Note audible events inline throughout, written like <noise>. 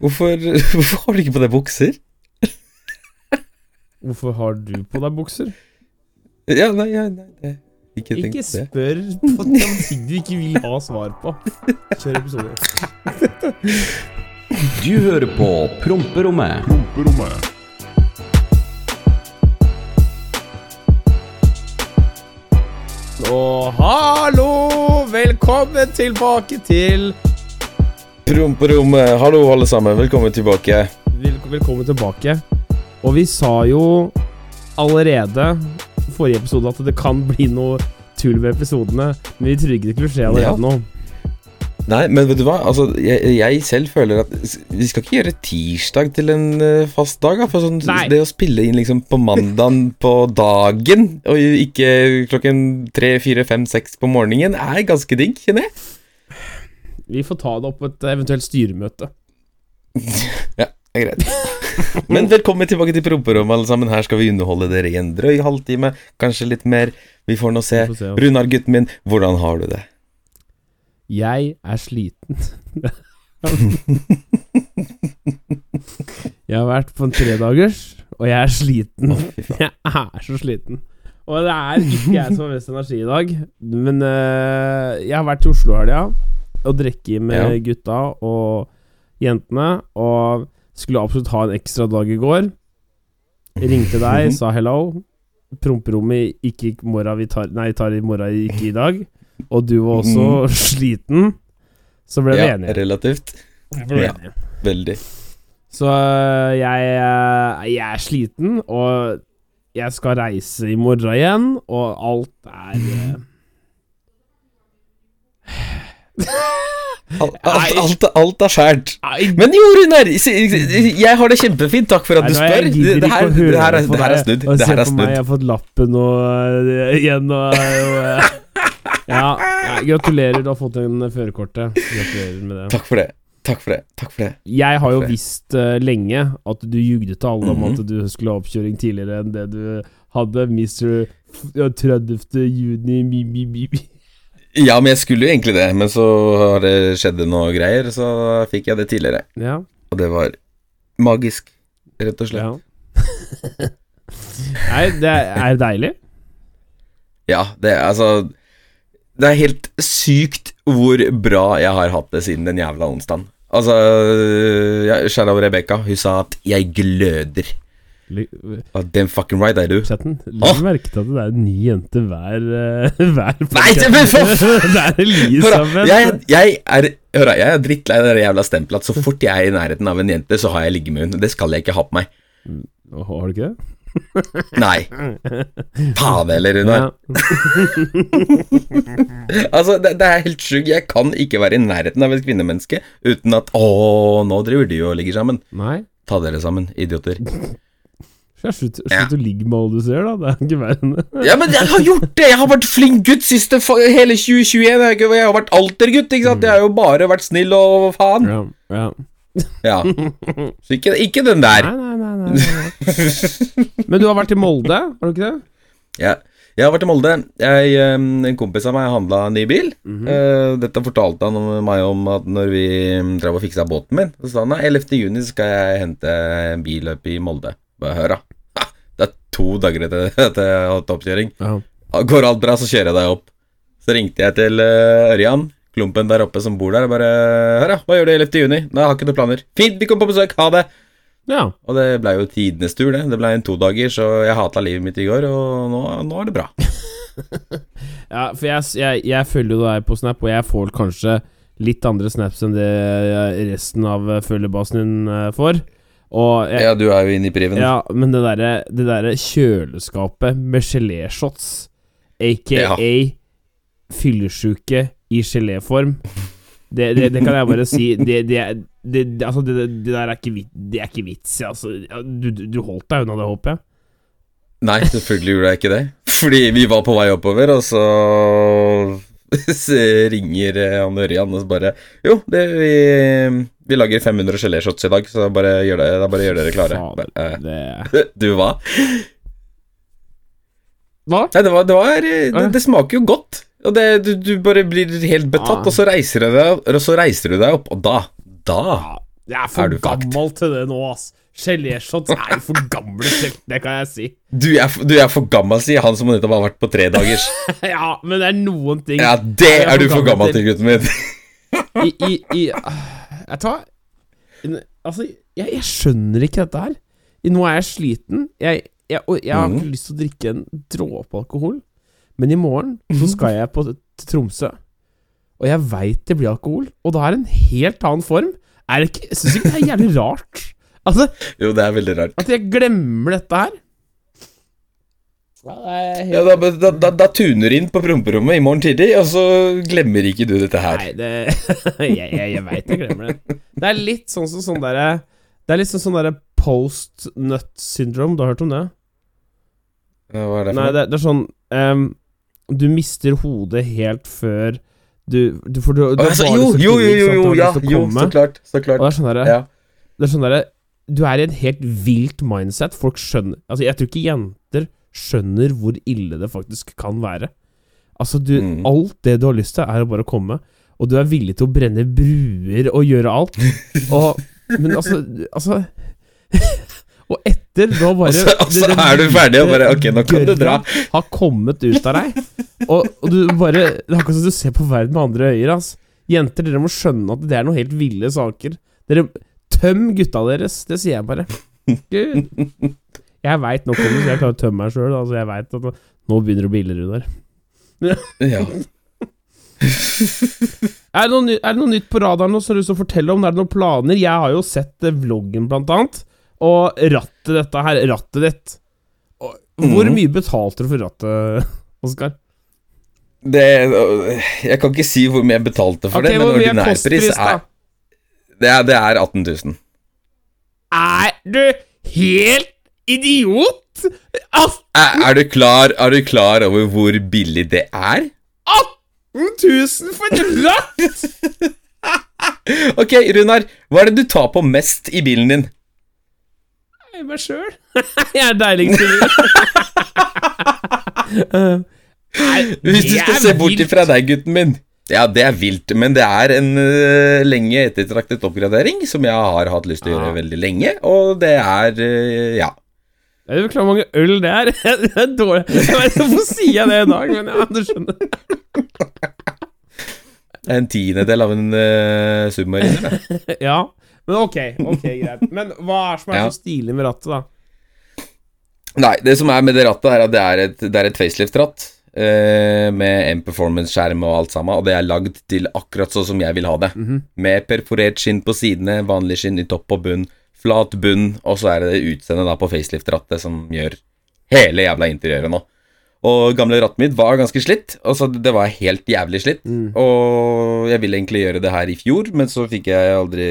Hvorfor, <laughs> hvorfor har du ikke på deg bukser? Hvorfor har du på deg bukser? Ja, nei, nei, nei det, Ikke Ikke spør på ting du ikke vil ha svar på. Kjør episode. Du hører på Promperommet. Og hallo! Velkommen tilbake til Promperommet. Hallo, alle sammen. Velkommen tilbake. Vel- Velkommen tilbake. Og vi sa jo allerede forrige episode at det kan bli noe tull ved episodene, men vi trodde ikke skje allerede Ja. nå. Nei, men vet du hva? Altså, jeg, jeg selv føler at vi skal ikke gjøre tirsdag til en eh, fast dag. Da, for sånn, det å spille inn liksom på mandagen <laughs> på dagen, og ikke klokken tre, fire, fem, seks på morgenen, er ganske digg, kjenner jeg. Vi får ta det opp på et eventuelt styremøte. <laughs> Ja, det er greit. Men velkommen tilbake til promperommet, alle sammen. Her skal vi underholde dere i en drøy halvtime, kanskje litt mer. Vi får nå se. Får se. Runar, gutten min, hvordan har du det? Jeg er sliten. jeg har vært på en tredagers, og jeg er sliten. Jeg er så sliten. Og det er ikke jeg som har mest energi i dag, men øh, jeg har vært i Oslo helga og drikke med Ja. gutta og jentene, og skulle absolutt ha en ekstra dag i går. Ringte deg, <laughs> sa hello. Promperommet ikke i morgen, vi tar, nei, tar i morgen, ikke i dag. Og du var også sliten. Så ble vi ja, enige. relativt. Ble Ja. enige. Veldig. Så øh, jeg, øh, jeg er sliten, og jeg skal reise i morgen igjen, og alt er øh, Alt, <laughs> alt, alt, alt er fælt. Men jo, s- jeg har det kjempefint. Takk for at du spør. Det her, det her, er, det her er snudd. Det her er meg, Jeg har fått lappen og øh, igjen og, øh, ja, gratulerer, du har fått en førerkortet. Gratulerer med det. Takk for det. Takk for det. Takk for det. Jeg har jo visst uh, lenge at du jugde til alle om Mhm. at du skulle ha oppkjøring tidligere enn det du hadde. Mr. 30. juni mi, mi, mi. Ja, men jeg skulle jo egentlig det, men så har det skjedd noe greier, så fikk jeg det tidligere. Ja, Og det var magisk, rett og slett. ja. Nei, det er deilig. Ja, det er altså Det er helt sykt hvor bra jeg har hatt det siden den jævla onsdagen. Altså, Shadow Rebekka, hun sa at 'jeg gløder'. Og den fucking right er du. Chatten, legg merke til at det er en ny jente hver uh, <laughs> Hver Nei, det- men for <laughs> Det er jeg, jeg er Hør jeg er drittlei det jævla stempelet at så fort jeg er i nærheten av en jente, så har jeg henne. Det skal jeg ikke ha på meg. Å, Har du ikke det? <laughs> Nei. Ta det, eller, Runar. Altså, det, det er helt sjukt. Jeg kan ikke være i nærheten av et kvinnemenneske uten at Å, nå driver de og ligger sammen. Nei. Ta dere sammen, idioter. Jeg Slutt, Ja. å ligge med alle du ser, da. Det er ikke verre enn det. Ja, men jeg har gjort det! Jeg har vært flink gutt siste hele 2021. Jeg har jeg har vært altergutt, ikke sant? Jeg har jo bare vært snill og faen. Ja, ja. Ja. Så ikke, ikke den der. Nei, nei, nei, nei. Men du har vært i Molde, har du ikke det? Ja. Jeg har vært i Molde. Jeg, en kompis av meg handla ny bil. Mm -hmm. Dette fortalte han om- meg om at når vi mm, drev og fiksa båten min. Så sa han at 11. juni skal jeg hente en bil opp i Molde. Bare hør, da. To dager etter at jeg hadde oppkjøring. Ja. Går alt bra, så kjører jeg deg opp. Så ringte jeg til eh, Ørjan, klumpen der oppe som bor der, og bare Hør, da, hva gjør du 11. juni? Nei, jeg har ikke noen planer. Fint, vi kommer på besøk, ha det. ja. Og det ble jo tidenes tur, det. Det ble en todager, så jeg hata livet mitt i går, og nå, nå er det bra. <laughs> Ja, for jeg, jeg, jeg følger jo deg på Snap, og jeg får kanskje litt andre snaps enn det resten av følgebasen din eh, får. Jeg, Ja, du er jo inne i priven. Ja, men det derre det derre kjøleskapet med geléshots, aka Ja. fyllesyke i geléform det, det, det kan jeg bare si. Det, det, altså der er ikke, vit, det er ikke vits i. Altså, du, du holdt deg unna det, håper jeg. Nei, selvfølgelig gjorde jeg ikke det. <laughs> Fordi vi var på vei oppover, og så <laughs> så ringer eh, han Ørjan og så bare Jo, det, vi, vi lager 500 geléshots i dag, så bare gjør, det, da bare gjør dere klare. Fader, det eh, <laughs> Du hva? Hva? Nei, det, var, det, var, det, det smaker jo godt. Og det, du, du bare blir helt betatt, Ja. og så reiser du deg, og så reiser du deg opp, og da Da Jeg er for er gammel til det nå, ass. Geléshots er for gamle til, det kan jeg si. <laughs> Du er, du er for gammel, sier han som nettopp har vært på tredagers. <laughs> ja, men det er noen ting Ja, det er, er du for gammel til, gutten min. i, i, i Jeg tar Altså, jeg, jeg skjønner ikke dette her. Nå er jeg sliten. Jeg, jeg, og jeg har ikke Mhm. lyst til å drikke en dråpe alkohol. Men i morgen så skal jeg på til Tromsø. Og jeg veit det blir alkohol. Og da er det en helt annen form. Er det ikke, syns ikke det er jævlig rart. Altså, Jo, det er veldig rart. at jeg glemmer dette her. Er Ja, da, da, da, da tuner du inn på promperommet i morgen tidlig, og så glemmer ikke du dette her. Nei, det <laughs> Jeg, jeg, jeg veit jeg glemmer det. Det er litt sånn som sånn derre Det er litt sånn sånn derre post nut syndrome. Du har hørt om det? Ja, Hva er det for noe? det, det er sånn um, Du mister hodet helt før du, du For du, du altså, jo, jo, jo, jo, jo, ja, jo, så klart. Så Og det er sånn derre Ja. Det er sånn derre Du er i et helt vilt mindset. Folk skjønner Altså, jeg tror ikke jenter skjønner hvor ille det faktisk kan være. Altså, du Mm. Alt det du har lyst til, er å bare komme. Og du er villig til å brenne bruer og gjøre alt. <laughs> Og Men altså Altså <laughs> Og etter da bare Og så- og det- det er du ferdig og bare, ok, nå kan du dra. Har kommet ut av deg. Og, og du bare Det er akkurat som du ser på verden med andre øyne. Altså. Jenter, dere må skjønne at det er noen helt ville saker. Dere Tøm gutta deres. Det sier jeg bare. <laughs> Gud. Jeg veit nok om det, så jeg klarer å tømme meg sjøl. Altså, jeg vet at nå- begynner det å bli ille, Runar. Ja. <laughs> Er det, noe, er det noe nytt på radaren nå som du å fortelle om? Er det noen planer? Jeg har jo sett eh, vloggen, blant annet. Og rattet dette her, rattet ditt. Hvor Mhm. mye betalte du for rattet, Oskar? Det Jeg kan ikke si hvor mye jeg betalte for okay, det, men ordinærpris er det, er det er 18 000. Er du helt idiot? At- Er, er, du klar, er du klar over hvor billig det er? 18 000 for et ratt?! <laughs> Ok, Runar, hva er det du tar på mest i bilen din? <laughs> Jeg er meg sjøl. Jeg er deiligst i livet. <laughs> Hvis du skal se bort ifra deg, gutten min. Ja, det er vilt, men det er en uh, lenge ettertraktet oppgradering som jeg har hatt lyst til å gjøre ah. veldig lenge, og det er uh, ja. Jeg vet ikke hvor mange øl det er. <laughs> Det er dårlig. Jeg vet hvorfor sier jeg det i dag, men ja, du skjønner. En tiendedel av en uh, submariner. <laughs> Ja, men ok, ok, greit. Men hva er som er Ja. så stilig med rattet, da? Nei, det som er med det rattet, er at det er et, det er et facelift-ratt. Uh, med en performance-skjerm og alt sammen, og det er lagd til akkurat sånn som jeg vil ha det. Mhm. Med perforert skinn på sidene, vanlig skinn i topp og bunn, flat bunn, og så er det det utseendet på facelift-rattet som gjør hele jævla interiøret nå. Og gamle rattet mitt var ganske slitt, altså det var helt jævlig slitt. Mm. Og jeg ville egentlig gjøre det her i fjor, men så fikk jeg aldri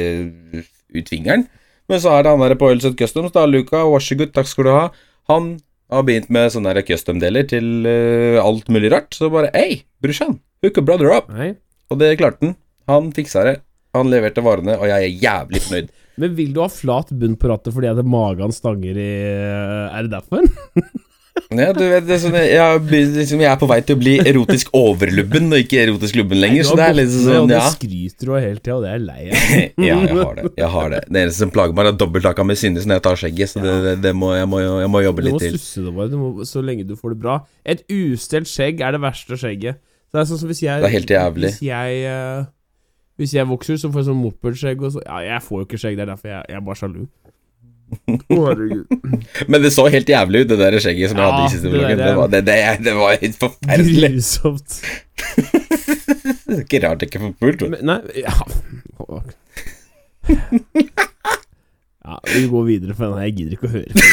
ut fingeren. Men så er det han der på Oilset Customs, da, Luca, vær så god, takk skal du ha. Han har begynt med sånne custom-deler til uh, alt mulig rart. Så bare Hei, brorsan, hook a brother up. Hey. Og det klarte han. Han fiksa det. Han leverte varene, og jeg er jævlig fornøyd. Men vil du ha flat bunn på rattet fordi at magen stanger i Er det derfor? <laughs> Ja, du vet, det er sånn, jeg, liksom, jeg er på vei til å bli erotisk overlubben, og ikke erotisk lubben lenger. Så det er litt sånn, ja. det skryter du av hele tida, og det er lei <laughs> av. ja, jeg har det. jeg har Det Det eneste som plager meg, er dobbelthaka med sinnes når jeg tar skjegget. Så det, det, det må, jeg, må, jeg må jobbe Du må litt til. susse det bare, du må, så lenge du får det bra. Et ustelt skjegg er det verste skjegget. Det er sånn som hvis jeg Det er helt jævlig. Hvis jeg eh, Hvis jeg vokser, så får jeg sånn mopedskjegg og så Ja, jeg får jo ikke skjegg, det er derfor jeg, jeg er bare sjalu. Oh. <laughs> Men det så helt jævlig ut, det der skjegget som jeg hadde i siste vloggen. Det, var- det, det, det var helt forferdelig. Grusomt. <laughs> Det ikke rart jeg ikke får pult. Nei, ja <laughs> Ja, vi går videre for den her. Jeg gidder ikke å høre på den.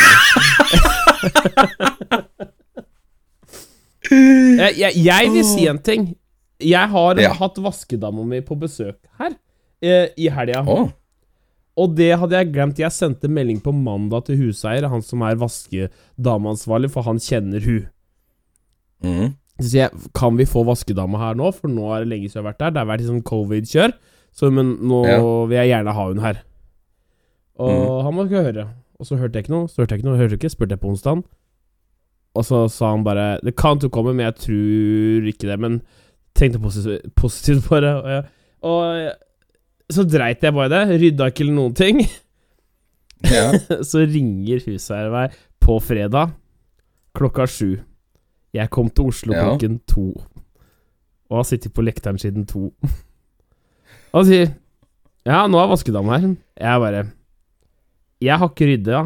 jeg, jeg, jeg vil si en ting. Jeg har Ja. hatt vaskedama mi på besøk her eh, i helga. Oh. Og det hadde jeg glemt. Jeg sendte melding på mandag til huseier, han som er vaskedameansvarlig, for han kjenner hun. Mm. Så sier jeg, kan vi få vaskedama her nå, for nå er det lenge siden jeg har vært der. Det har vært sånn covid-kjør, så men nå Ja. vil jeg gjerne ha hun her. Og mm. han må ikke høre. Og så hørte jeg ikke noe, så hørte jeg ikke noe, hørte ikke, spurte jeg på onsdag. Og så sa han bare Det kan du komme, men jeg tror ikke det. Men tenkte positivt, positivt på det. Og, og så dreit jeg bare i det. Rydda ikke eller noen ting. Ja. <laughs> Så ringer huseieren meg på fredag klokka sju. Jeg kom til Oslo Ja. klokken to. Og har sittet på lekteren siden to. <laughs> Og han sier Ja, nå er vaskedama her. Jeg bare Jeg har ikke rydda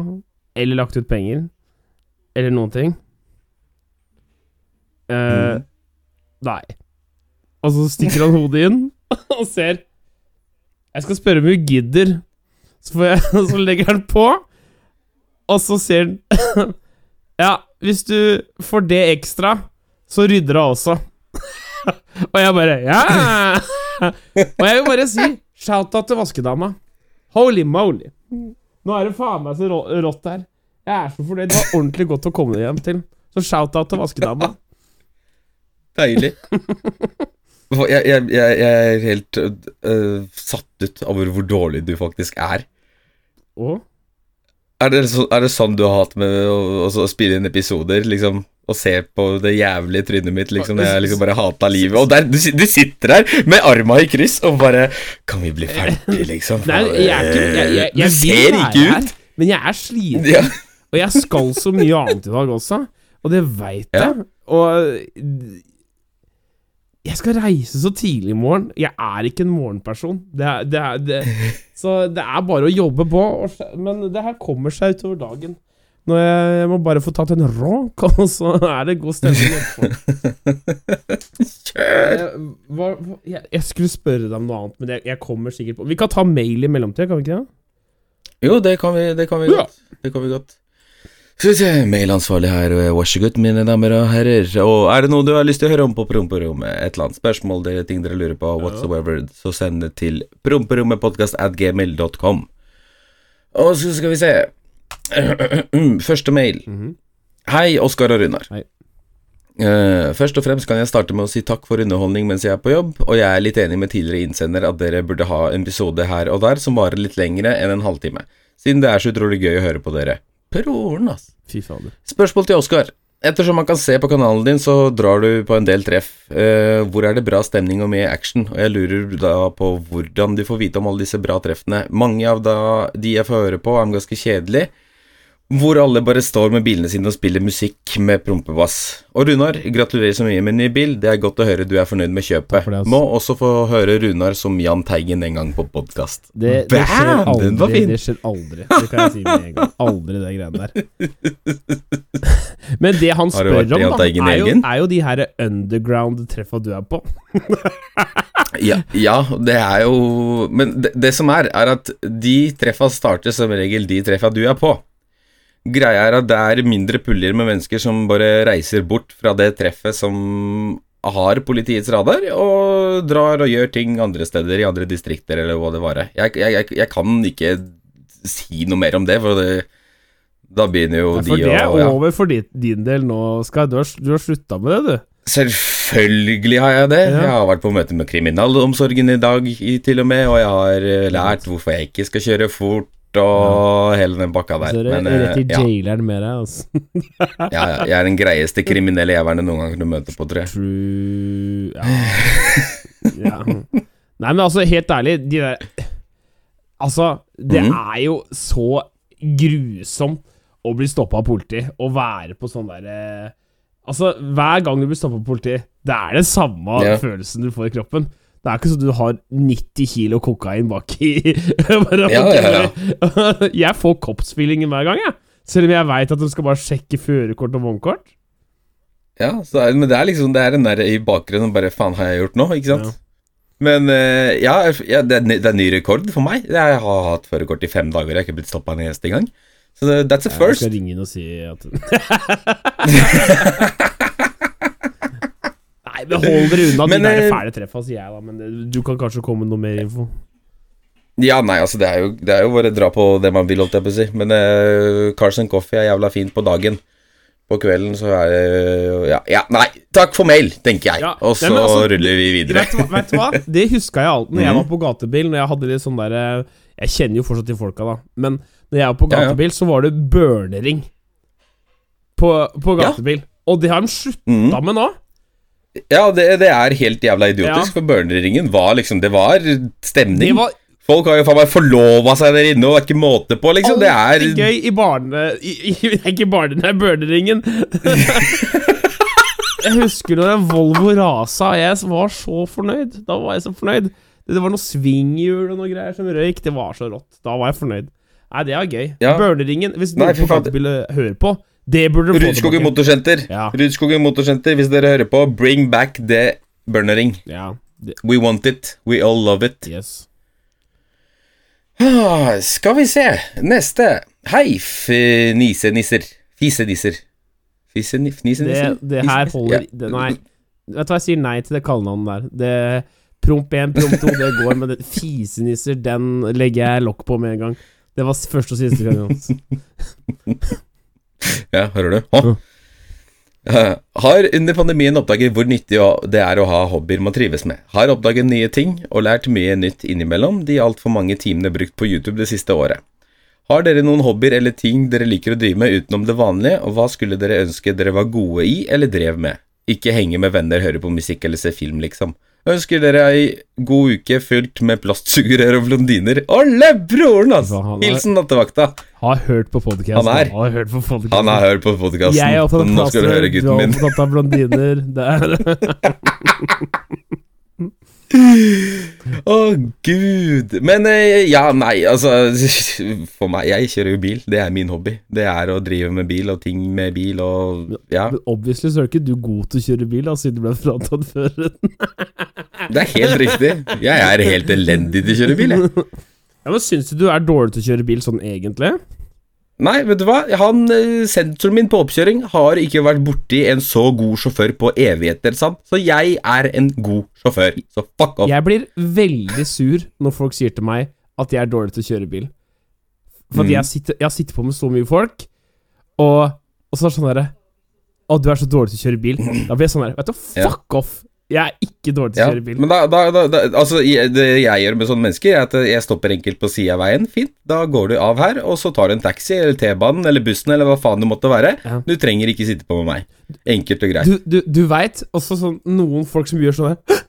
eller lagt ut penger eller noen ting. Uh, Mm. Nei. Og så stikker han hodet inn <laughs> og ser Jeg skal spørre om hun gidder. Så, får jeg, <laughs> så legger han på, og så ser han <laughs> Ja, hvis du får det ekstra, så rydder hun også. og jeg bare Ja! og jeg vil bare si shout-out til vaskedama. Holy moly. Nå er det faen meg så rått her. Jeg er så fornøyd. Det var ordentlig godt å komme hjem til. Så shout-out til vaskedama. Deilig. Jeg, jeg, jeg, jeg er helt uh, satt ut over hvor dårlig du faktisk er. Og Er det, så, er det sånn du har hatt med å, å så spille inn episoder, liksom? Og se på det jævlige trynet mitt, liksom, jeg liksom bare hata livet. Og der, du, du sitter der med arma i kryss og bare Kan vi bli ferdig, <laughs> liksom? Nei, jeg er ikke Du ser ikke ikke her, ut! men jeg er sliten. Ja. Og jeg skal så mye annet i dag også, og det veit Ja. jeg. Og jeg skal reise så tidlig i morgen. Jeg er ikke en morgenperson. Det er, det er, det, <laughs> så det er bare å jobbe på. Men det her kommer seg utover dagen. Når jeg, jeg må bare få tatt en ronk, <laughs> og så er det god stemning etterpå. <laughs> Kjør! Jeg, hva, jeg, jeg skulle spørre deg om noe annet, men jeg, jeg kommer sikkert på Vi kan ta mail i mellomtida, kan vi ikke det? Jo, det kan vi, det kan vi Ja. godt. Det kan vi godt. Skal vi se, mailansvarlig her, vær så mine damer og herrer. Og er det noe du har lyst til å høre om på promperommet, et eller annet spørsmål, det er ting dere lurer på, whatsoever, så send det til promperommetpodkast at gmail.com. Og så skal vi se <clears throat> Første mail. Hei, Oskar og Runar. Hei. Uh, først og fremst kan jeg starte med å si takk for underholdning mens jeg er på jobb, og jeg er litt enig med tidligere innsender at dere burde ha en episode her og der som varer litt lengre enn en halvtime, siden det er så utrolig gøy å høre på dere. Proren, ass. Fy fader. Spørsmål til Oskar. Ettersom man kan se på kanalen din, så drar du på en del treff. Eh, hvor er det bra stemning og mye action? Og jeg lurer da på hvordan du får vite om alle disse bra treffene. Mange av da, de jeg får høre på, er ganske kjedelige. Hvor alle bare står med bilene sine og spiller musikk med prompebass. Og Runar, gratulerer så mye med ny bil. Det er godt å høre du er fornøyd med kjøpet. Altså. Må også få høre Runar som Jahn Teigen en gang på podkast. Det, det skjer Bam! Den var aldri. fin. Det skjer aldri. Det kan jeg si med en gang. Aldri det greiene der. Men det han spør om, da, er jo, er jo de her underground-treffa du er på. <laughs> Ja, ja, det er jo Men det, det som er, er at de treffa starter som regel de treffa du er på. Greia er at det er mindre puljer med mennesker som bare reiser bort fra det treffet som har politiets radar, og drar og gjør ting andre steder, i andre distrikter, eller hva det var. Jeg, jeg, jeg, kan ikke si noe mer om det, for det, da begynner jo For de det er å ja. over for din, del nå, Skar. Du har, du har slutta med det, du. Selvfølgelig har jeg det. Ja. Jeg har vært på møte med kriminalomsorgen i dag i, til og med, og jeg har eh, lært hvorfor jeg ikke skal kjøre fort, og hele den bakka der. Så det Men eh, rett i ja, jaileren med deg, altså. <laughs> ja, ja, jeg er den greieste kriminelle jævelen du noen gang kunne møte på, tror jeg. True ja. ja. Nei, men altså, helt ærlig, de der Altså, det mm. er jo så grusomt å bli stoppa av politi og være på sånn derre Altså, hver gang du blir stoppa av politi, det er den samme Ja. følelsen du får i kroppen. Det er ikke sånn at du har 90 kilo kokain bak <laughs> ja, Ja, ja, <laughs> Jeg får koppspillingen hver gang, jeg. Selv om jeg veit at de skal bare sjekke førerkort og vognkort. Ja, så er, men det er liksom Det er den der i bakgrunnen Bare faen har jeg gjort nå, ikke sant? Men eh, ja, det, er, det er ny rekord for meg. Jeg har hatt førerkort i fem dager, jeg har ikke blitt stoppa en eneste gang. Så that's a Jeg skal ringe inn og si at <laughs> hold dere unna Men, de der eh, fæle treffa, sier jeg da. Men du kan kanskje komme med noe mer info. Ja, nei, altså det er jo, det er jo bare å dra på det man vil, holdt jeg på å si. Men uh, Carson Coffee er jævla fint på dagen. På kvelden så er det ja, ja, nei, takk for mail, tenker jeg. Ja, Og så altså, ruller vi videre. Vet? Vet du hva? <laughs> Det huska jeg alltid når jeg Mhm. var på gatebil. Når jeg hadde litt sånn derre Jeg kjenner jo fortsatt de folka, da. Men når jeg var på gatebil, så var det burnering på, på gatebil. Og det har de slutta mm. med nå. Ja, det, det er helt jævla idiotisk, Ja. for burneringen var liksom Det var stemning. Det var Folk har jo faen meg forlova seg der inne, og det er ikke måte på, liksom. Det er Alltid gøy i barne... I, i, <laughs> ikke barne, nei, burneringen. <laughs> jeg husker når en Volvo rasa, og jeg var så fornøyd. Da var jeg så fornøyd. Det var noe svinghjul og noe greier som røyk. Det var så rått. Da var jeg fornøyd. Nei, det var gøy. Ja. Burneringen, hvis du noen på faen. Hører på, det burde du Rudskogen. Motorsenter. Ja. Rudskogen Motorsenter, hvis dere hører på, bring back the burnering. Ja, det, We want it. We all love it. yes. Ah, skal vi se. Neste. Hei, fnisenisser. Fisenisser. Fise-nif- Det, det her Fisenisser? holder det, Nei. Vet du hva, jeg sier nei til det kallenavnet der. Det Promp 1, promp 2, det går, men det, fisenisser, den legger jeg lokk på med en gang. Det var første og siste gang. Altså. <laughs> Ja, hører du? Hå? Har under pandemien oppdaget hvor nyttig det er å ha hobbyer man trives med. Har oppdaget nye ting og lært mye nytt innimellom de altfor mange timene brukt på YouTube det siste året. Har dere noen hobbyer eller ting dere liker å drive med utenom det vanlige, og hva skulle dere ønske dere var gode i eller drev med? Ikke henge med venner, høre på musikk eller se film, liksom. Ønsker dere ei god uke fylt med plastsugerør og blondiner. Ole broren, altså! Hilsen nattevakta. Har hørt på podkasten. Han er. Har hørt på podcasten. Han har hørt på podkasten. Jeg Nå skal du høre, plaster, du gutten er min. opptatt av blondiner. Det er <laughs> Å, gud. Men eh, ja, nei, altså <laughs> For meg, jeg kjører jo bil. Det er min hobby. Det er å drive med bil og ting med bil og Ja. Men Obviously så er ikke du god til å kjøre bil, da, siden du ble fratatt føreren. <laughs> Det er helt riktig. Jeg er helt elendig til å kjøre bil, jeg. Ja, men Syns du du er dårlig til å kjøre bil sånn egentlig? Nei, vet du hva? Han, eh, Sensoren min på oppkjøring har ikke vært borti en så god sjåfør på evigheter, sant? Så jeg er en god sjåfør. Så fuck off. Jeg blir veldig sur når folk sier til meg at jeg er dårlig til å kjøre bil. For Mm. jeg, sitter, jeg sitter på med så mye folk, og, og så er det sånn derre Å, du er så dårlig til å kjøre bil. Da blir jeg sånn der Vet du, Ja. fuck off! Jeg er ikke dårlig til å kjøre bil. men da, da, da, Altså, jeg- det jeg gjør med sånne mennesker, er at jeg stopper enkelt på sida av veien. Fint, da går du av her, og så tar du en taxi eller T-banen eller bussen eller hva faen det måtte være. Ja. Du trenger ikke sitte på med meg. Enkelt og greit. Du, du, du veit også sånn noen folk som gjør sånn her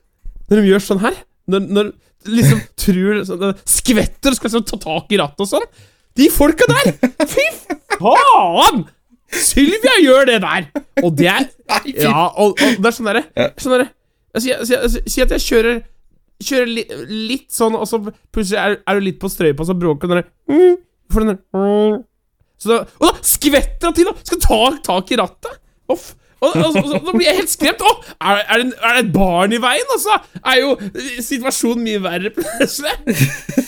Når de gjør sånn her Når, når liksom <laughs> tror sånn, Skvetter og skal liksom ta tak i rattet og sånn De folka der Fy faen Sylvia gjør det der Og det er <laughs> Ja, og, og det er sånn derre Sånn derre Si at jeg kjører Kjører li, litt sånn Og så plutselig er, er du litt på strøypa Så bråker den der mm, For den der mm. Så da, og da skvetter han til Da. skal ta tak i rattet Off og, og, og, og, da blir jeg helt skremt. Å, er, er, det, er det et barn i veien? Og så er jo situasjonen mye verre <laughs> plutselig.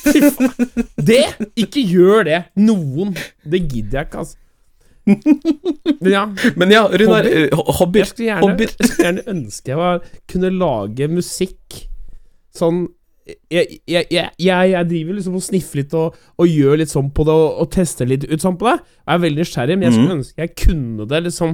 Fy faen. Det! Ikke gjør det. Noen. Det gidder jeg ikke, altså. Men ja, Men ja, Runar, Hobby? eh, hobbyer. jeg skulle gjerne, jeg skulle gjerne ønske jeg var, kunne lage musikk sånn jeg, jeg, jeg, jeg, jeg driver liksom og sniffer litt og, og gjør litt sånn på det, og, og tester litt ut sånn på det. Jeg er veldig nysgjerrig, men jeg skulle ønske jeg kunne det, liksom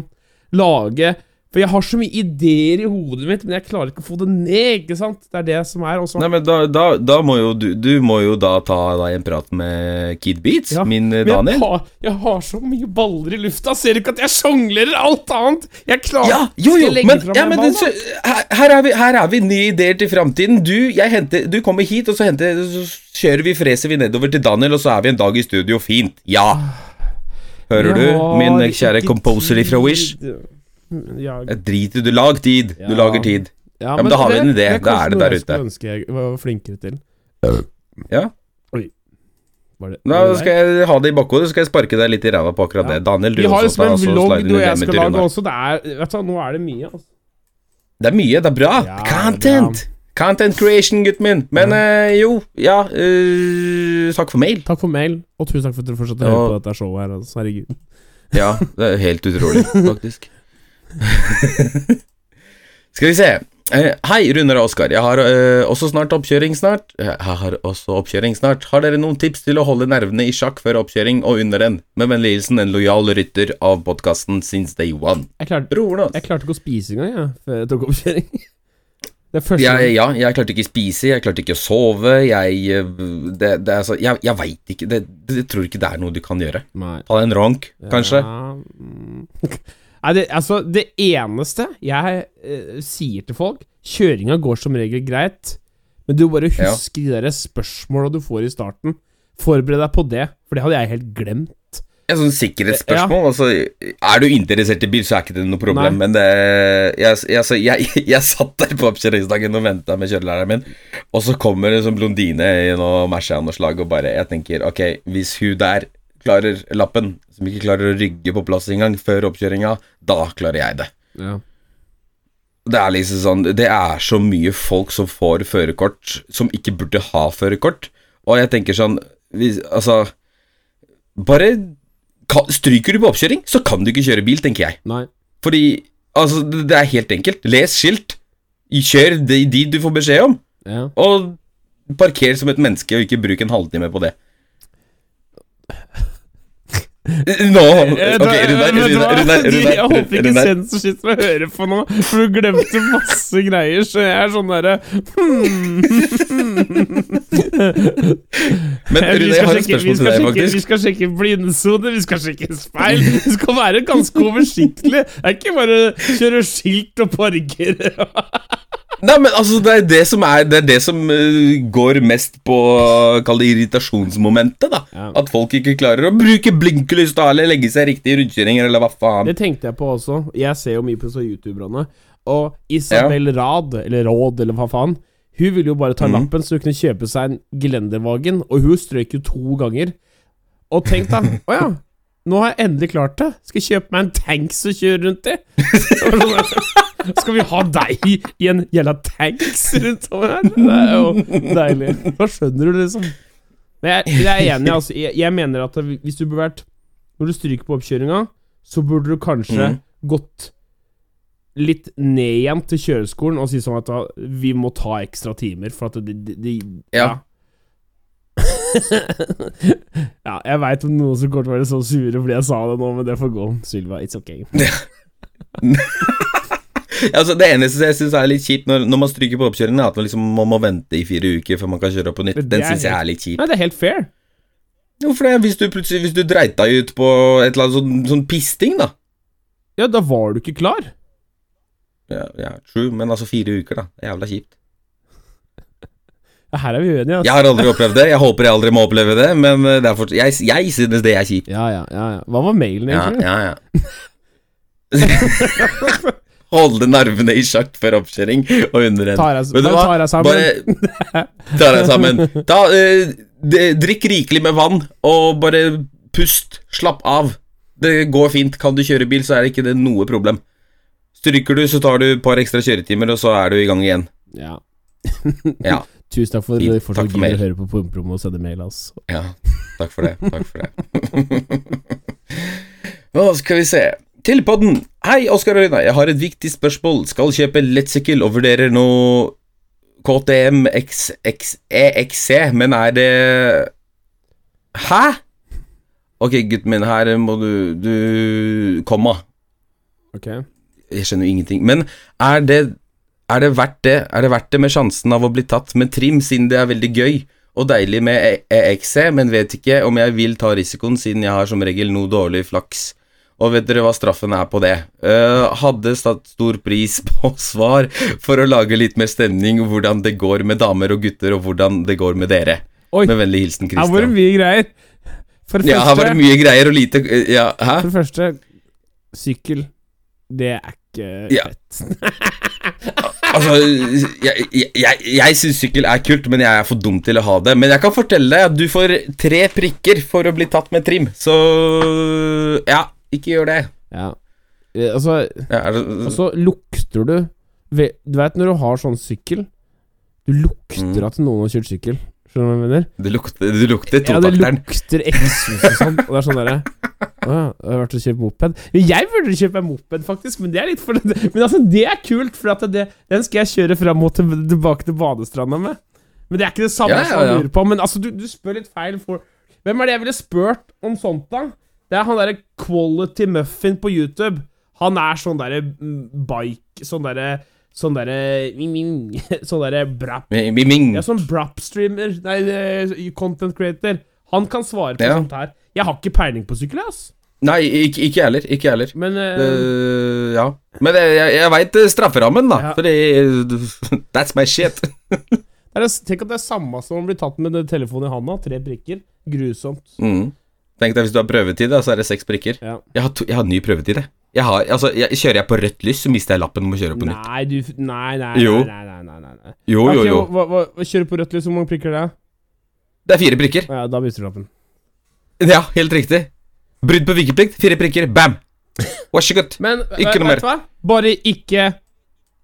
lage For jeg har så mye ideer i hodet mitt, men jeg klarer ikke å få det ned, ikke sant? Det er det som er også. Nei, men da, da, da må jo du Du må jo da ta deg en prat med Kid Beats, Ja, min Daniel. Men jeg har, jeg har så mye baller i lufta. Ser du ikke at jeg sjonglerer alt annet? Jeg klarer Ja, jo, jo, men, ja, men så, her, her, er vi, her er vi nye ideer til framtiden. Du, henter, du kommer hit, og så, henter, så kjører vi, freser vi nedover til Daniel, og så er vi en dag i studio. Fint. Ja. Hører du, min kjære composer fra. Wish? Ja, driter du Lag tid. Du Ja. lager tid. ja, men da har vi en idé. Da er Da er det kanskje der noe jeg ute. skulle ønske jeg var flinkere til. Ja. Var det, det skal jeg ha det i bakhodet, så skal jeg sparke deg litt i ræva på akkurat Ja. det. Daniel, du Vi har liksom en vlogg du og jeg skal lage også. Det er, vet du, nå er det mye. Altså. Det er mye, det er bra. Ja, Content. Content creation, gutten min. Men eh, jo, ja øh, Takk for mail. Takk for mail, og tusen takk for at dere fortsatte å høre på dette showet her. Altså. Herregud. Ja, det er helt utrolig, <laughs> faktisk. <laughs> Skal vi se. Eh, hei, Runar og Oskar. Jeg har eh, også snart oppkjøring snart. Jeg har også oppkjøring snart. Har dere noen tips til å holde nervene i sjakk før oppkjøring og under den? Med vennlig hilsen en lojal rytter av podkasten since day one. Jeg klarte, Broren, jeg altså. klarte ikke å spise engang, jeg, før jeg tok oppkjøring. <laughs> Jeg, gang. ja, jeg klarte ikke å spise, jeg klarte ikke å sove. Jeg eh, Det, det er så Jeg, jeg veit ikke det, det, Jeg tror ikke det er noe du kan gjøre. Nei. Ta deg en ronk, kanskje. Ja, mm. <laughs> Nei, det, altså, det eneste jeg eh, sier til folk Kjøringa går som regel greit, Men du bare Ja. husker de der spørsmåla du får i starten. Forbered deg på det, for det hadde jeg helt glemt. Et sånn sikkerhetsspørsmål. Altså, er du interessert i bil, så er ikke det noe problem. Nei. Men det jeg, jeg, altså, jeg, <laughs> jeg satt der på oppkjøringsdagen og venta med kjørelæreren min, og så kommer en sånn blondine i noe noe slag, og bare Jeg tenker, ok, hvis hun der klarer lappen, som ikke klarer å rygge på plass engang før oppkjøringa, da klarer jeg det. Ja. Det er liksom sånn Det er så mye folk som får førerkort som ikke burde ha førerkort. Og jeg tenker sånn hvis, Altså Bare Stryker du på oppkjøring, så kan du ikke kjøre bil, tenker jeg. Nei. Fordi Altså, det det er helt enkelt. Les skilt. Kjør de, de du får beskjed om. Ja. Og parker som et menneske, og ikke bruk en halvtime på det. Nå Eh, Ok, Runar, Jeg håper ikke sensor sitter og hører på nå, for du glemte masse greier, så jeg er sånn derre hmm. Men Rune, jeg har et spørsmål til deg, faktisk. Vi skal sjekke blindsone, vi skal sjekke speil. Det skal være ganske oversiktlig. Det er ikke bare kjøre skilt og parkere. Nei, men altså, det er det som, er, det, er det som eh, går mest på Kall det irritasjonsmomentet, da. Ja. At folk ikke klarer å bruke blinkelys da, eller legge seg riktig i rundkjøringer, eller hva faen. Det tenkte jeg på også. Jeg ser jo mye på så YouTuberne. Og Isabel Rad, eller Råd, eller hva faen, hun ville jo bare ta mm. lappen så hun kunne kjøpe seg en gelendervagen, og hun strøk jo to ganger. Og tenk da, <laughs> å ja, nå har jeg endelig klart det. Skal jeg kjøpe meg en tanks å kjøre rundt i? <laughs> <laughs> Skal vi ha deg i en jævla tanks rundt over her? Det er jo deilig. Hva skjønner du liksom. Men jeg, jeg er enig, altså. Jeg, jeg mener at hvis du burde vært Når du stryker på oppkjøringa, så burde du kanskje mm. gått litt ned igjen til kjøreskolen og si sånn at vi må ta ekstra timer, for at de, de, de Ja. ja, <laughs> jeg veit om noen som kommer til å være så sure fordi jeg sa det nå, men det får gå. Sylva, it's okay. <laughs> Altså, det eneste jeg syns er litt kjipt når, når man stryker på oppkjøringen, er at man liksom må, må vente i fire uker før man kan kjøre opp på nytt. Den syns jeg er litt kjip. Nei, det er helt fair. Hvorfor det? Hvis du plutselig Hvis du dreit deg ut på et eller annet sånn, sånn pisting, da. Ja, da var du ikke klar. Ja, ja, true, men altså fire uker, da. Jævla kjipt. Ja, her er vi uenige, altså. Jeg har aldri opplevd det. Jeg håper jeg aldri må oppleve det, men eh, det er fort, jeg, jeg synes det er kjipt. Ja, ja, ja, ja. Hva var mailen, egentlig? Ja, ja, ja. <laughs> <laughs> Holde nervene i sjakk før oppkjøring og under en. Tar jeg, tar jeg sammen. Bare <laughs> ta deg sammen. Ta, eh, drikk rikelig med vann, og bare pust. Slapp av. Det går fint. Kan du kjøre bil, så er det ikke det noe problem. Stryker du, så tar du et par ekstra kjøretimer, og så er du i gang igjen. Ja. Ja. <laughs> Tusen takk for at Takk fortsatt gidder å høre på Pumperom og sende mail, altså. Ja, takk for det. Takk for det. <laughs> Nå skal vi se. Til podden. Hei, Oskar og Rina. Jeg har et viktig spørsmål. Skal kjøpe lettsykkel og vurderer nå KTM XXEXC, men er det Hæ? Ok, gutten min, her må du Du Komma. Ok. Jeg skjønner jo ingenting. Men er det, er det verdt det? Er det verdt det med sjansen av å bli tatt med trim, siden det er veldig gøy og deilig med EXC, men vet ikke om jeg vil ta risikoen, siden jeg har som regel noe dårlig flaks. Og vet dere hva straffen er på det? Uh, hadde satt stor pris <laughs> på svar for å lage litt mer stemning, hvordan det går med damer og gutter, og hvordan det går med dere. Oi. Med vennlig hilsen Her var det mye greier. For det Ja, her var det mye greier og lite eh, Ja, hæ? for det første sykkel. Det er ikke Ja. fett. <laughs> Altså, jeg, jeg, jeg, jeg syns sykkel er kult, men jeg er for dum til å ha det. Men jeg kan fortelle deg at du får tre prikker for å bli tatt med trim, så ja, ikke gjør det. Ja. Eh, Altså, Ja, det og så lukter du Du vet når du har sånn sykkel Du lukter Mm. at noen har kjørt sykkel. Skjønner du hva jeg mener? det, lukter, det lukter Ja, det lukter eksos og sånn. Og det er sånn derre Å ja, jeg har vært og kjøpt moped. Jeg burde kjøpe meg moped, faktisk. Men det er litt for Men altså, det er kult, for det, den skal jeg kjøre fram og tilbake til badestranda med. Men det er ikke det samme Ja, ja, som jeg ja. lurer på. Men altså, du, du spør litt feil for Hvem er det jeg ville spurt om sånt, da? Det er han derre Quality Muffin på YouTube. Han er sånn derre mm, bike Sånn derre Sånn derre <laughs> Sånn derre brap ja, sånn Brap-streamer Nei, eh, content creator. Han kan svare på Ja. sånt her. Jeg har ikke peiling på sykkel, ass. Nei, ikke, ikke heller. Ikke heller. Men uh, uh, ja. Men jeg, jeg, veit strafferammen, da. Ja. Fordi <laughs> That's my shit. <laughs> Tenk at det er samme som å bli tatt med telefonen i handa. Tre prikker. Grusomt. Mm. Tenk deg hvis du har prøvetid, da, så er det seks prikker. Ja. Jeg har, to, jeg har ny prøvetid, jeg. jeg, har, altså, jeg kjører jeg på rødt lys, så mister jeg lappen om å kjøre på nytt. Nei, du Nei, nei, Jo. nei, nei, nei, nei, nei. Jo, jo, jo. Hva, hva, kjører på rødt lys, hvor mange prikker er det? Det er fire prikker. Ja, da mister du lappen. Ja, helt riktig. Brudd på vikeplikt, fire prikker, bam! Wash så good. Men Ikke noe mer. hva? Bare ikke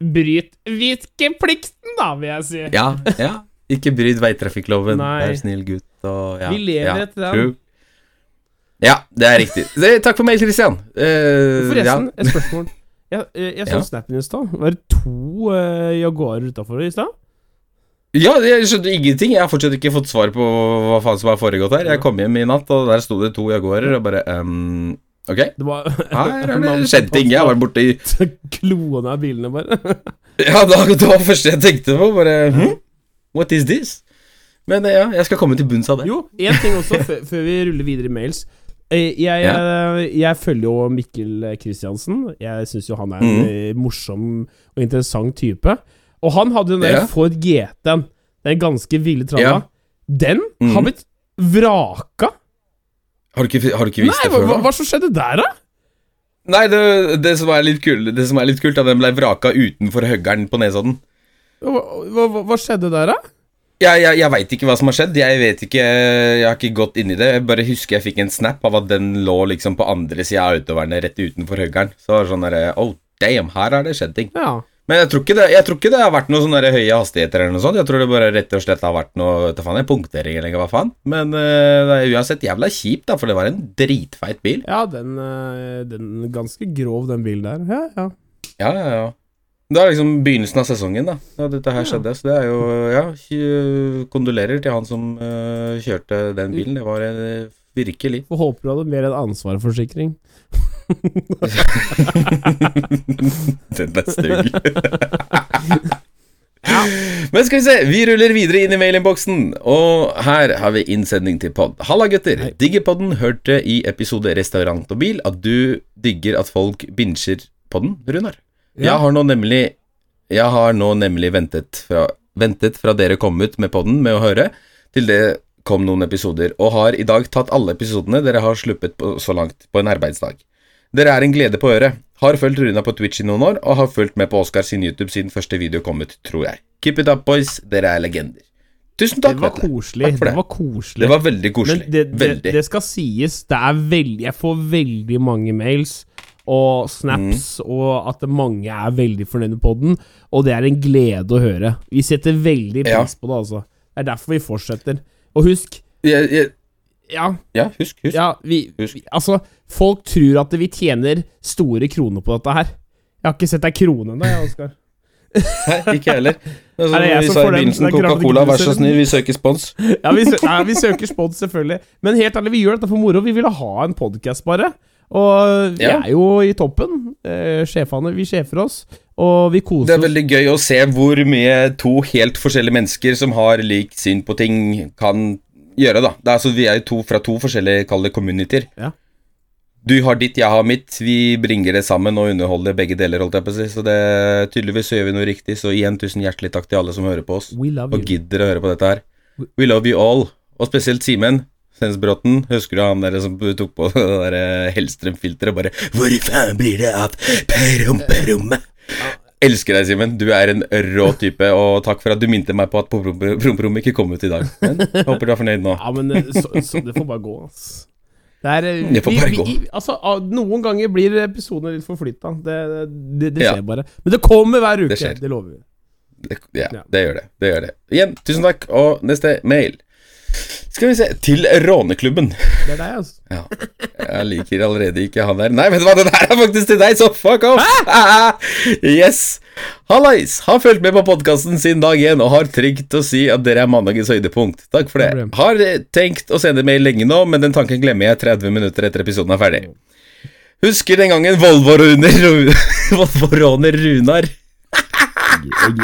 bryt vikeplikten, da, vil jeg si. Ja, ja. Ikke bryt veitrafikkloven. Vær snill gutt og ja. Vi lever ja, etter den. true. Ja, det er riktig. Takk for mail, Christian. Uh, Forresten, ja. et spørsmål. Jeg, jeg, <laughs> jeg så Ja. snappen i stad. Var det to uh, Jaguarer utafor i stad? Ja, jeg skjønte ingenting. Jeg har fortsatt ikke fått svar på hva faen som har foregått her. Jeg kom hjem i natt, og der sto det to Jaguarer, og bare um, Ok, <laughs> Det var her har det <laughs> skjedd ting. Jeg var borte i Kloene av bilene, bare. Ja, det var det første jeg tenkte på. Bare hm? What is this? Men eh, ja, jeg skal komme til bunns av det. Jo, én ting også, før vi ruller videre i mails. Eh, Jeg, eh, jeg følger jo Mikkel Kristiansen. Jeg syns jo han er en Mhm. eh, morsom og interessant type. Og han hadde den der Ja. Ford GT-en, den ganske ville tralla. Ja. Den mm. har blitt vraka. Har du ikke, har du ikke visst Nei, det før? hva, hva som skjedde der, da? Nei, det, det, som er litt kult, det som er litt kult, er at den ble vraka utenfor høggeren på Nesodden. Hva, hva- hva skjedde der, da? Jeg, jeg, jeg veit ikke hva som har skjedd. Jeg vet ikke, jeg har ikke gått inn i det. Jeg bare husker jeg fikk en snap av at den lå liksom på andre sida av autovernet, rett utenfor høggeren. Så var det sånn derre Oh, damn, her har det skjedd ting. Ja. Men jeg tror det, jeg tror ikke det har vært noe sånne høye hastigheter eller noe sånt. Jeg tror det bare rett og slett har vært noe du faen, jeg, punktering eller hva faen. Men uh, det er uansett jævla kjipt, da, for det var en dritfeit bil. Ja, den, eh, den ganske grov, den bilen der. Ja, ja. Ja, ja, ja. Det er liksom begynnelsen av sesongen, da, Ja, dette her skjedde. Så det er jo Ja, kondolerer til han som uh, kjørte den bilen. Det var uh, virkelig. Får håper du hadde mer enn ansvarsforsikring. <laughs> Den er stygg. <laughs> Men skal vi se, vi ruller videre inn i mailinnboksen, og her har vi innsending til pod. Halla, gutter. Hei. Digger podden. Hørte i episode Restaurant og bil at du digger at folk binsjer podden, Runar. Jeg har nå nemlig Jeg har nå nemlig ventet fra, ventet fra dere kom ut med podden med å høre, til det kom noen episoder, og har i dag tatt alle episodene dere har sluppet på, så langt på en arbeidsdag. Dere er en glede på øret. Har fulgt Runa på Twitch i noen år, og har fulgt med på Oscar sin YouTube siden første video kom ut, tror jeg. Keep it up, boys. Dere er legender. Tusen takk, Det var koselig. Takk for Det det. var koselig. Det var veldig koselig. Men det, det, veldig. det skal sies, det er veldig Jeg får veldig mange mails og snaps, Mm. og at mange er veldig fornøyde på den. og det er en glede å høre. Vi setter veldig Ja. på det, altså. Det er derfor vi fortsetter. Og husk Jeg, jeg, Ja, ja, husk, husk. ja vi, Husk. vi Altså, folk tror at vi tjener store kroner på dette her. Jeg har ikke sett ei krone ennå, jeg, Oskar. <laughs> Nei, ikke heller. Altså, Er det jeg vi sa i begynnelsen Coca-Cola, vær så snill, vi søker spons. Ja, vi, sø nei, vi søker spons, selvfølgelig. Men helt ærlig, vi gjør dette for moro. Vi ville ha en podkast, bare. Og vi Ja. er jo i toppen. Eh, sjefene, vi sjefer oss. Og vi koser Det er veldig gøy å se hvor mye to helt forskjellige mennesker som har lik syn på ting, kan gjøre, da. Det er, altså, vi er jo to fra to forskjellige, kall det communityer. Ja. Du har ditt, jeg har mitt. Vi bringer det sammen og underholder begge deler, holdt jeg på å si. Så det, tydeligvis så gjør vi noe riktig. Så igjen, tusen hjertelig takk til alle som hører på oss, og gidder å høre på dette her. We love you all. Og spesielt Simen. Stensbråten, husker du han der som tok på det der eh, Hellstrøm-filteret? Bare 'Hvor faen blir det av promperommet?' Elsker deg, Simen. Du er en rå type, og takk for at du minte meg på at promperommet ikke kom ut i dag. Men jeg håper du er fornøyd nå. Ja, men eh, så, så, det får bare gå, ass. Det er eh, Det får bare gå. altså, ah, noen ganger blir episodene litt forflytta. Det, det, det Ja. skjer bare. Men det kommer hver uke. Det skjer. Det lover vi. Ja, Ja. det gjør det. Det gjør det. Igjen, tusen takk, og neste mail. Skal vi se Til Råneklubben. Det er deg, altså. Ja. Jeg liker allerede ikke han der. Nei, vet du hva, den her er faktisk til deg, så fuck off! <laughs> yes! Hallais! Har fulgt med på podkasten siden dag én og har trygt å si at dere er mandagens høydepunkt. Takk for det. Har tenkt å sende mail lenge nå, men den tanken glemmer jeg 30 minutter etter episoden er ferdig. Husker den gangen Volvo-råner <laughs> Volvo-råner Runar Jeg-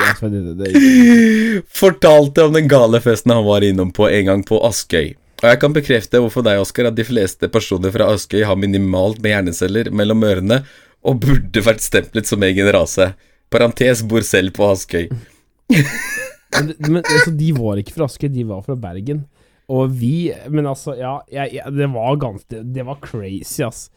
jeg- <laughs> fortalte om den gale festen han var innom på en gang på Askøy. Og jeg kan bekrefte overfor deg, Oskar, at de fleste personer fra Askøy har minimalt med hjerneceller mellom ørene og burde vært stemplet som egen rase. Parentes bor selv på Askøy. <laughs> Men, men altså, de var ikke fra Askøy, de var fra Bergen. Og vi Men altså, ja, jeg, jeg, det var ganske Det var crazy, ass.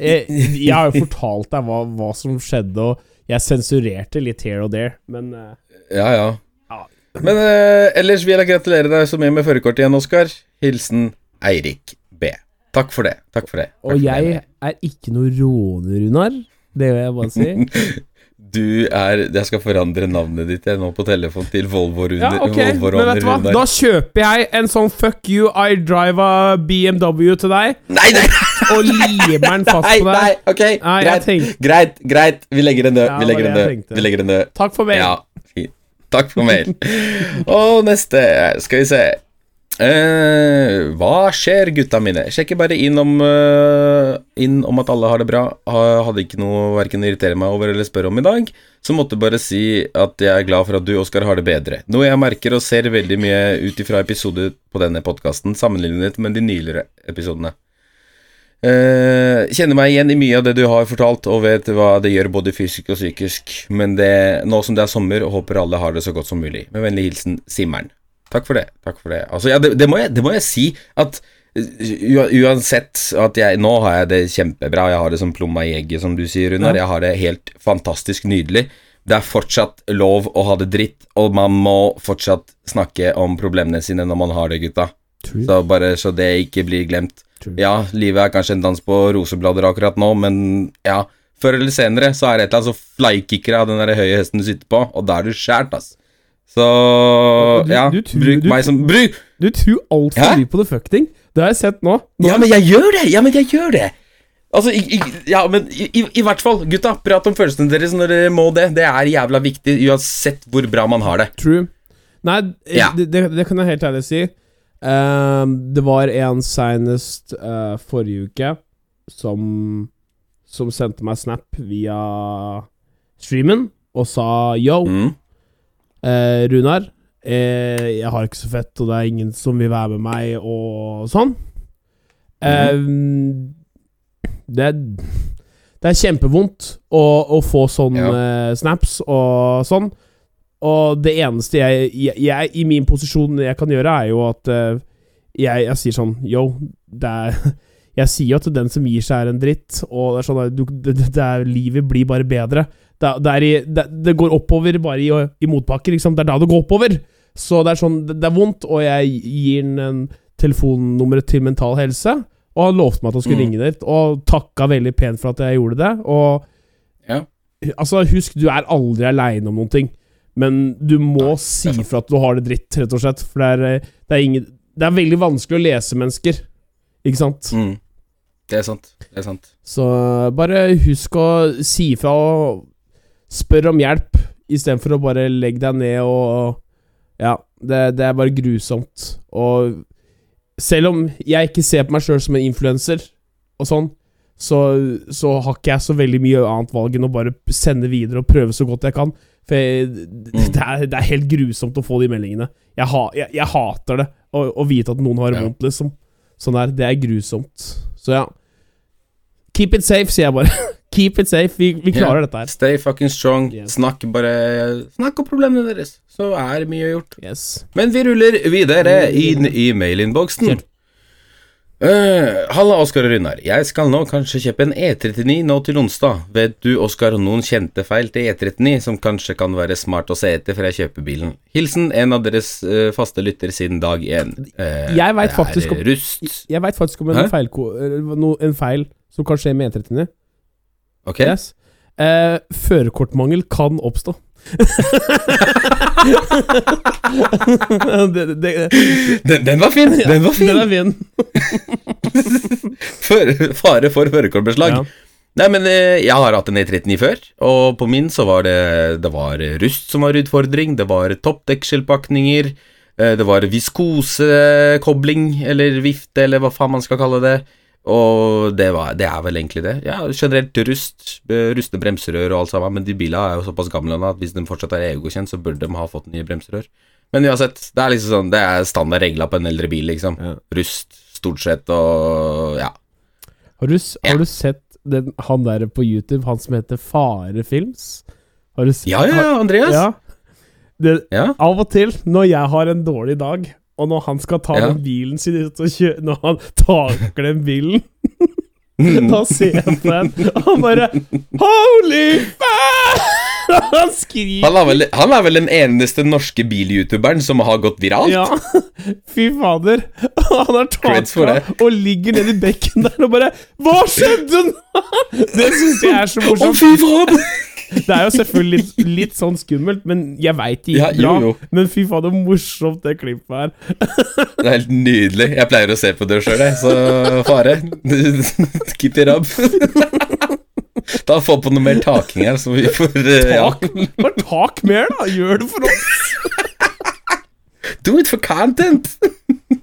Jeg, jeg har jo fortalt deg hva, hva som skjedde, og jeg sensurerte litt here og there, men eh, Ja, ja. Ja. Men eh, ellers vil jeg gratulere deg så mye med førerkortet igjen, Oskar. Hilsen Eirik B. Takk for det. Takk for det. Takk Og for jeg det. er ikke noe råner, Runar. Det vil jeg bare si. <laughs> Du er Jeg skal forandre navnet ditt jeg nå på telefon til Volvo Ja, Runer. ok, men vet du hva? Da kjøper jeg en sånn fuck you, I drive a BMW til deg, Nei, nei, og limer den fast nei, på nei, deg. ok, Nei, greit, greit, greit. Vi legger den død. Ja, Vi legger den død. Vi legger den død. Takk for mail. Ja, fint. Takk for mail. <laughs> Og neste, skal vi se. Eh, hva skjer, gutta mine? Sjekker bare inn om, uh, inn om at alle har det bra. Ha- Hadde ikke noe verken å irritere meg over eller spørre om i dag. Så måtte bare si at jeg er glad for at du, Oskar, har det bedre. Noe jeg merker og ser veldig mye ut ifra episoder på denne podkasten, sammenlignet med de nyligere episodene. Eh, kjenner meg igjen i mye av det du har fortalt, og vet hva det gjør både fysisk og psykisk. Men det, nå som det er sommer, håper alle har det så godt som mulig. Med vennlig hilsen Simmeren. Takk for det. Takk for det. Altså, ja, det, det, må jeg, det må jeg si at uh, uansett at jeg Nå har jeg det kjempebra. Jeg har det som plomma i egget, som du sier, Runar. Ja. Jeg har det helt fantastisk nydelig. Det er fortsatt lov å ha det dritt, og man må fortsatt snakke om problemene sine når man har det, gutta. True. Så bare så det ikke blir glemt. True. Ja, livet er kanskje en dans på roseblader akkurat nå, men ja, før eller senere så er det et eller annet så flykicker av den der høye hesten du sitter på, og da er du skjært, ass. Så Du- ja, du tror- bruk du- meg som Bruk! Du tror altfor mye på the fuck-ting. Det har jeg sett nå. nå Ja, men jeg gjør det! Ja, men jeg gjør det! Altså, i, i, ja, men i, i, hvert fall, gutta, prat om følelsene deres når dere må det. Det er jævla viktig, uansett hvor bra man har det. True. Nei, Ja. det, det, det kan jeg helt ærlig si. Ehm, det var en senest uh, forrige uke som Som sendte meg snap via streamen og sa yo, Mm. Eh, Runar. Eh, jeg har ikke så fett, og det er ingen som vil være med meg, og sånn. Ehm, det, det er kjempevondt å, å få sånne ja. snaps og sånn. Og det eneste jeg, jeg, jeg I min posisjon jeg kan gjøre, er jo at eh, jeg, jeg sier sånn Yo, det er <laughs> Jeg sier jo at den som gir seg, er en dritt, og det er sånn at du, det, det er, livet blir bare bedre. Det, det, i, det, det går oppover bare i, i motbakker, liksom. Det er da det går oppover. Så det er sånn Det, er vondt, og jeg gir den en telefonnummeret til Mental Helse, og han lovte meg at han skulle Mm. ringe dit, og takka veldig pent for at jeg gjorde det. Og Ja. Altså, husk, du er aldri aleine om noen ting. Men du må si fra at du har det dritt, rett og slett. For det er, eh, det er, ingen, det er veldig vanskelig å lese mennesker. Ikke sant? Mm. Det er sant. Det er sant. Så bare husk å si fra og spør om hjelp, istedenfor å bare legge deg ned og Ja, det, det er bare grusomt. Og selv om jeg ikke ser på meg sjøl som en influenser og sånn, så, så har ikke jeg så veldig mye annet valg enn å bare sende videre og prøve så godt jeg kan. For jeg, det, er, det er helt grusomt å få de meldingene. Jeg, ha, jeg, jeg hater det, å, å vite at noen har det vondt, liksom. Sånn der, Det er grusomt. Så ja. Keep it safe, sier jeg bare. <laughs> Keep it safe. Vi, vi klarer dette her. Stay fucking strong. Yes. Snakk bare Snakk om problemene deres, så er mye gjort. Yes. Men vi ruller videre inn i mailinnboksen. Uh, Halla, Oskar og Runar. Jeg skal nå kanskje kjøpe en E39 nå til onsdag. Vet du, Oskar, noen kjente feil til E39 som kanskje kan være smart å se etter før jeg kjøper bilen? Hilsen en av deres uh, faste lytter siden dag én. Uh, Jeg vet faktisk om- Jeg vet faktisk om en, feil, no, en feil som kan skje med E39. Ok? Yes. Eh, Førerkortmangel kan oppstå. <laughs> det, det, Den, den var fin! Den var fin! Den <laughs> fare for førerkortbeslag. Ja. Nei, men eh, jeg har hatt en E39 før, og på min så var det Det var rust som var utfordring, det var toppdekkskjelpakninger, eh, det var viskosekobling, eller vifte, eller hva faen man skal kalle det. Og det, var, det er vel egentlig det. Ja, generelt rust, eh, rustne bremserør og alt sammen, men de bilene er jo såpass gamle nå at hvis de fortsatt er EU-godkjent, så burde de ha fått nye bremserør. Men uansett, det er liksom sånn Det er standard regler på en eldre bil, liksom. Ja. Rust, stort sett, og ja. Har, du, har du sett den, han der på YouTube, han som heter Fare Films? Har du sett Ja, ja, Andreas. Ja. det, Ja? Av og til, når jeg har en dårlig dag, og når han skal ta Ja. den bilen sin ut og kjøre Når han takler den bilen, <laughs> da ser jeg på den, og han bare Holy fuck! <laughs> Han skriker. Han er, vel, han er vel den eneste norske bil-youtuberen som har gått viralt? Ja, <laughs> fy fader. Han har tatt for og ligger nedi bekken der og bare Hva skjedde nå?! Det syns jeg er så Å, morsomt. fy faen! Det er jo selvfølgelig litt, litt sånn skummelt, men jeg veit det Ja, gikk bra. jo, jo. Men fy fader, morsomt det klippet her. <laughs> Det er helt nydelig. Jeg pleier å se på det sjøl, jeg, så fare. <laughs> Keep it up. <laughs> får Få på noe mer taking her, så vi får eh, ja. Tak, bare tak mer, da! Gjør det for oss! Do it for content!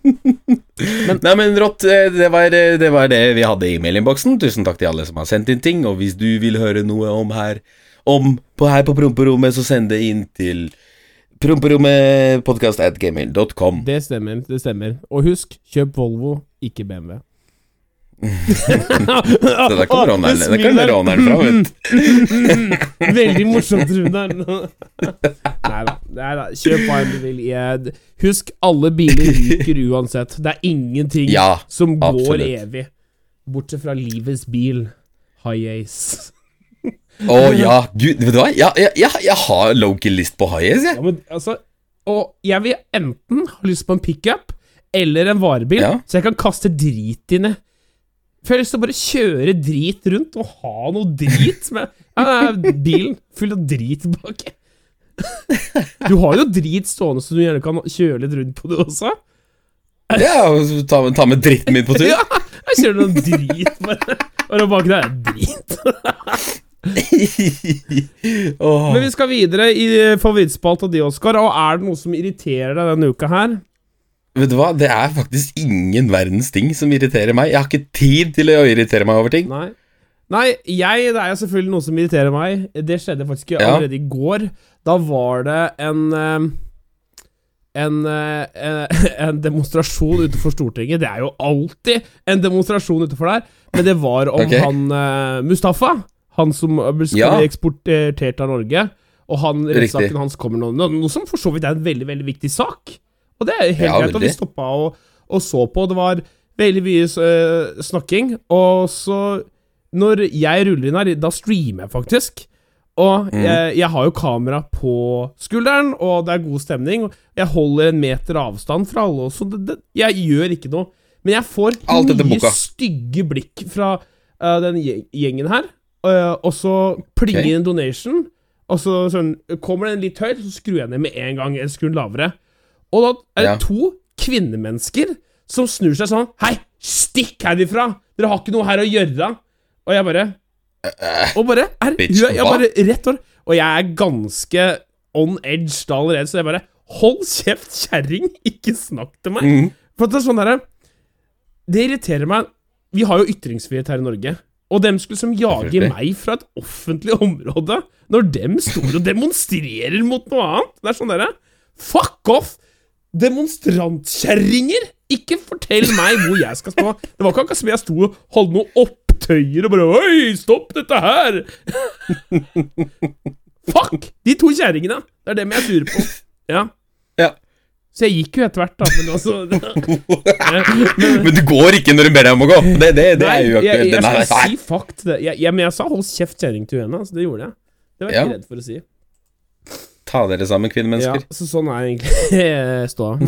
Nei, men rått, eh, det var, det var det vi hadde i mailinnboksen. Tusen takk til alle som har sendt inn ting. Og hvis du vil høre noe om her Om på her på promperommet, så send det inn til promperommetpodkast.gmail.com. Det stemmer, det stemmer. Og husk, kjøp Volvo, ikke BMW. <laughs> Så der kommer råneren, der kommer råneren fra, vet du. <laughs> Veldig morsomt, Runar. Nei da. Nei da. Kjøp hva du vil. Husk, alle biler ryker uansett. Det er ingenting Ja, som går absolutt. evig. Bortsett fra livets bil. High Ace. Å ja, gud, vet du hva? Jeg, ja, ja, jeg har local-list på Highas, jeg. Ja, men altså Og jeg vil enten ha lyst på en pickup eller en varebil, Ja. så jeg kan kaste drit i. For jeg har lyst til å bare kjøre drit rundt og ha noe drit med ja, bilen full av drit baki. Du har jo drit stående, så du gjerne kan kjøre litt rundt på det også. Ja, ta, ta med dritten min på tur. Ja, jeg kjører noe drit bare. Bare baki der er drit. <laughs> Åh. Men vi skal videre i favorittspalta di, Oskar. Og er det noe som irriterer deg denne uka her? Vet du hva, det er faktisk ingen verdens ting som irriterer meg. Jeg har ikke tid til å irritere meg over ting. Nei. Nei, jeg, det er jo selvfølgelig noe som irriterer meg. Det skjedde faktisk Ja. allerede i går. Da var det en en, en, eh, <laughs> en demonstrasjon utenfor Stortinget. Det er jo alltid en demonstrasjon utenfor der, men det var om okay. han eh, Mustafa. Han som skal Ja. bli eksportert av Norge. Og han, rettssaken hans kommer nå. Noe, som for så vidt er en veldig, veldig viktig sak. Og det er helt Ja, greit. Og vi veldig. stoppa og, og så på. Det var veldig mye uh, snakking. Og så, når jeg ruller inn her, da streamer jeg faktisk. Og Mm. jeg, jeg har jo kamera på skulderen, og det er god stemning. Jeg holder en meter avstand fra alle, så det, det, jeg gjør ikke noe. Men jeg får mye stygge blikk fra uh, den gjengen her. Eh, og så plinger okay. en donation, og så sånn, kommer den litt høyt, så skrur jeg ned med en gang. Eller skrur den lavere. Og da er det Ja. to kvinnemennesker som snur seg sånn Hei, stikk herifra! Dere har ikke noe her å gjøre! Og jeg bare Og bare er, bitch, er, jeg bare rett over Og jeg er ganske on edge da allerede, så jeg bare Hold kjeft, kjerring! Ikke snakk til meg! Mm. For at det er sånn derre Det irriterer meg Vi har jo ytringsfrihet her i Norge. Og dem skulle som jage meg fra et offentlig område, når dem står og demonstrerer mot noe annet. Det er sånn derre Fuck off! Demonstrantkjerringer! Ikke fortell meg hvor jeg skal stå. Det var ikke akkurat som jeg sto og holdt noen opptøyer og bare Oi, stopp dette her! <laughs> Fuck! De to kjerringene. Det er dem jeg er sur på. Ja. Så jeg gikk jo etter hvert, da, men også <laughs> Men du går ikke når hun ber deg om å gå. Det, det, det er jo Nei, jeg, jeg, jeg skal si fuck til det. Jeg, jeg, men jeg sa 'hold kjeft, kjerring' til henne. Så det gjorde jeg. Det var jeg Ja. ikke redd for å si. Ta dere sammen, kvinnemennesker. Ja, så sånn er egentlig <laughs> ståa. <laughs>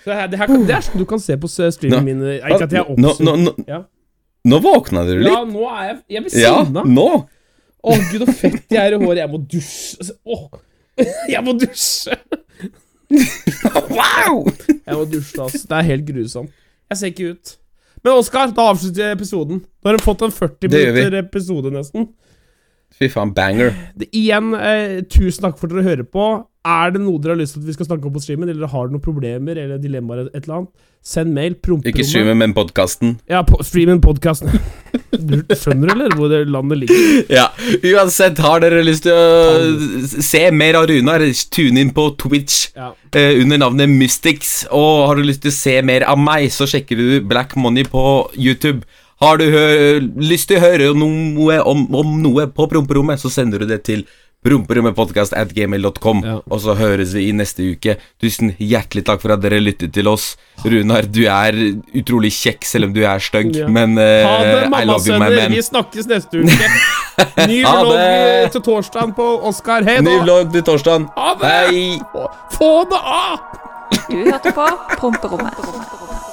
Så det, her, det, her, det sånn du kan se på streamen min. Ikke at jeg er nå, nå, nå, Ja. nå våkna dere Ja, nå er jeg Jeg blir Ja, sinna. nå. Å, gud, så fett jeg er i håret. Jeg må dusje. Åh, jeg må dusje. <laughs> Wow! Jeg må dusje, altså. Det er helt grusomt. Jeg ser ikke ut. Men Oskar, da avslutter vi episoden. Da har du fått en 40 Det gjør vi. minutter episode, nesten. Fy faen, banger. Det, igjen, eh, tusen takk for at dere hører på. Er det noe dere har lyst til at vi skal snakke om på streamen, eller har dere noen problemer eller dilemmaer, et eller annet, send mail. Ikke streamen, men podkasten. Ja, po streamen, podkasten. Du skjønner, eller, hvor det landet ligger? <laughs> Ja, uansett, har dere lyst til å se mer av Runar, tune inn på Twitch Ja. eh, under navnet Mystics. Og har du lyst til å se mer av meg, så sjekker du Black Money på YouTube. Har du lyst til å høre noe om, om noe på promperommet, så sender du det til promperommepodkast Ja. Og så høres vi i neste uke. Tusen hjertelig takk for at dere lyttet til oss. Runar, du er utrolig kjekk selv om du er stygg, Ja. men Ha det, I love you, my mammasønner. man. Vi snakkes neste uke. <laughs> Ny vlogg eh, til torsdagen på Oscar. Hei Ny da. vlogg til torsdagen. Ha det. Hei! Få- Få det av! Du hørte på Promperommet.